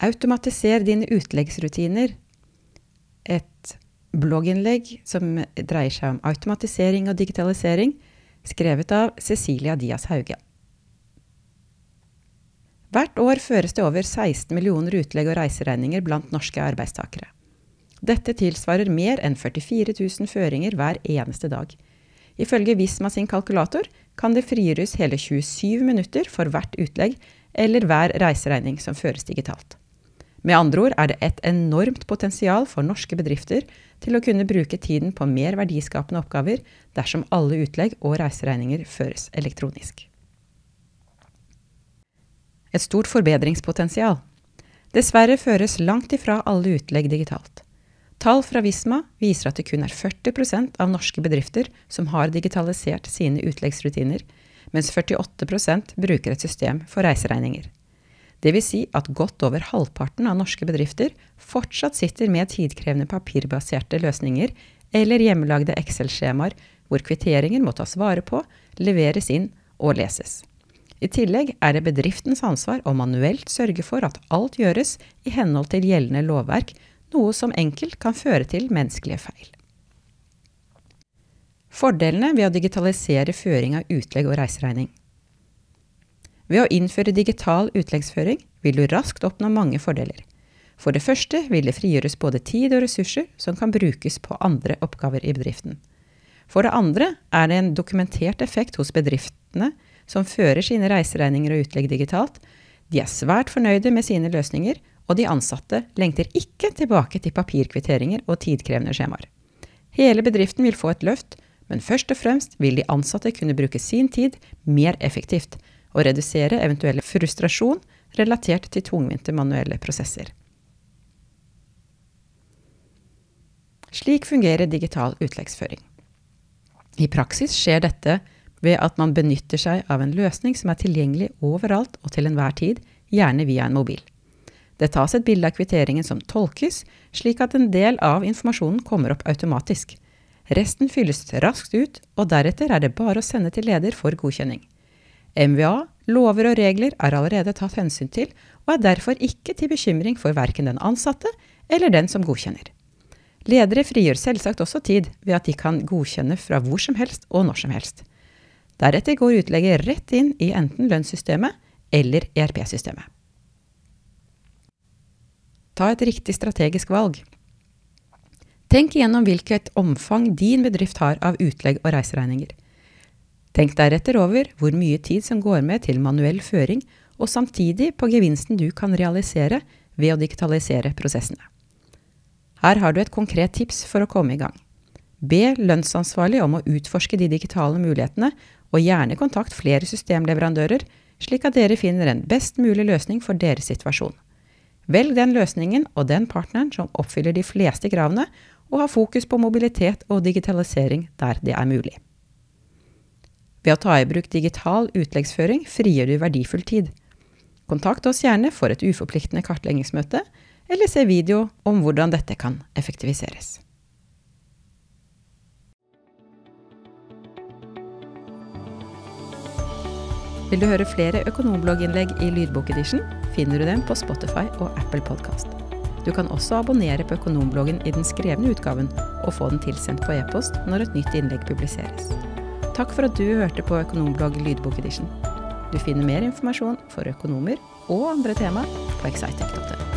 Automatiser dine utleggsrutiner. Et blogginnlegg som dreier seg om automatisering og digitalisering, skrevet av Cecilia Dias Hauge. Hvert år føres det over 16 millioner utlegg og reiseregninger blant norske arbeidstakere. Dette tilsvarer mer enn 44 000 føringer hver eneste dag. Ifølge Visma sin kalkulator kan det frigjøres hele 27 minutter for hvert utlegg eller hver reiseregning som føres digitalt. Med andre ord er det et enormt potensial for norske bedrifter til å kunne bruke tiden på mer verdiskapende oppgaver dersom alle utlegg og reiseregninger føres elektronisk. Et stort forbedringspotensial. Dessverre føres langt ifra alle utlegg digitalt. Tall fra Visma viser at det kun er 40% av norske bedrifter som har digitalisert sine utleggsrutiner, mens 48% bruker et system for reiseregninger. Dvs. Si at godt over halvparten av norske bedrifter fortsatt sitter med tidkrevende papirbaserte løsninger eller hjemmelagde Excel-skjemaer hvor kvitteringer må tas vare på, leveres inn og leses. I tillegg er det bedriftens ansvar å manuelt sørge for at alt gjøres i henhold til gjeldende lovverk, noe som enkelt kan føre til menneskelige feil. Fordelene ved å digitalisere føring av utlegg og reiseregning. Ved å innføre digital utleggsføring vil du raskt oppnå mange fordeler. For det første vil det frigjøres både tid og ressurser som kan brukes på andre oppgaver i bedriften. For det andre er det en dokumentert effekt hos bedriftene som fører sine reiseregninger og utlegg digitalt. De er svært fornøyde med sine løsninger, og de ansatte lengter ikke tilbake til papirkvitteringer og tidkrevende skjemaer. Hele bedriften vil få et løft, men først og fremst vil de ansatte kunne bruke sin tid mer effektivt, og redusere eventuelle frustrasjon relatert til tungvinte manuelle prosesser. Slik fungerer digital utleggsføring. I praksis skjer dette ved at man benytter seg av en løsning som er tilgjengelig overalt og til enhver tid, gjerne via en mobil. Det tas et bilde av kvitteringen som tolkes, slik at en del av informasjonen kommer opp automatisk. Resten fylles raskt ut, og deretter er det bare å sende til leder for godkjenning. MVA, lover og regler er allerede tatt hensyn til, og er derfor ikke til bekymring for verken den ansatte eller den som godkjenner. Ledere frigjør selvsagt også tid ved at de kan godkjenne fra hvor som helst og når som helst. Deretter går utlegget rett inn i enten lønnssystemet eller ERP-systemet. Ta et riktig strategisk valg. Tenk igjennom hvilket omfang din bedrift har av utlegg og reiseregninger. Tenk deretter over hvor mye tid som går med til manuell føring, og samtidig på gevinsten du kan realisere ved å digitalisere prosessene. Her har du et konkret tips for å komme i gang. Be lønnsansvarlig om å utforske de digitale mulighetene, og gjerne kontakt flere systemleverandører, slik at dere finner en best mulig løsning for deres situasjon. Velg den løsningen og den partneren som oppfyller de fleste kravene, og ha fokus på mobilitet og digitalisering der det er mulig. Ved å ta i bruk digital utleggsføring frigjør du verdifull tid. Kontakt oss gjerne for et uforpliktende kartleggingsmøte, eller se video om hvordan dette kan effektiviseres. Vil du høre flere økonomblogginnlegg i lydbokedition, finner du dem på Spotify og Apple Podkast. Du kan også abonnere på Økonombloggen i den skrevne utgaven og få den tilsendt på e-post når et nytt innlegg publiseres. Takk for at du hørte på Økonomblogg lydbokedition. Du finner mer informasjon for økonomer og andre tema på excitec.no.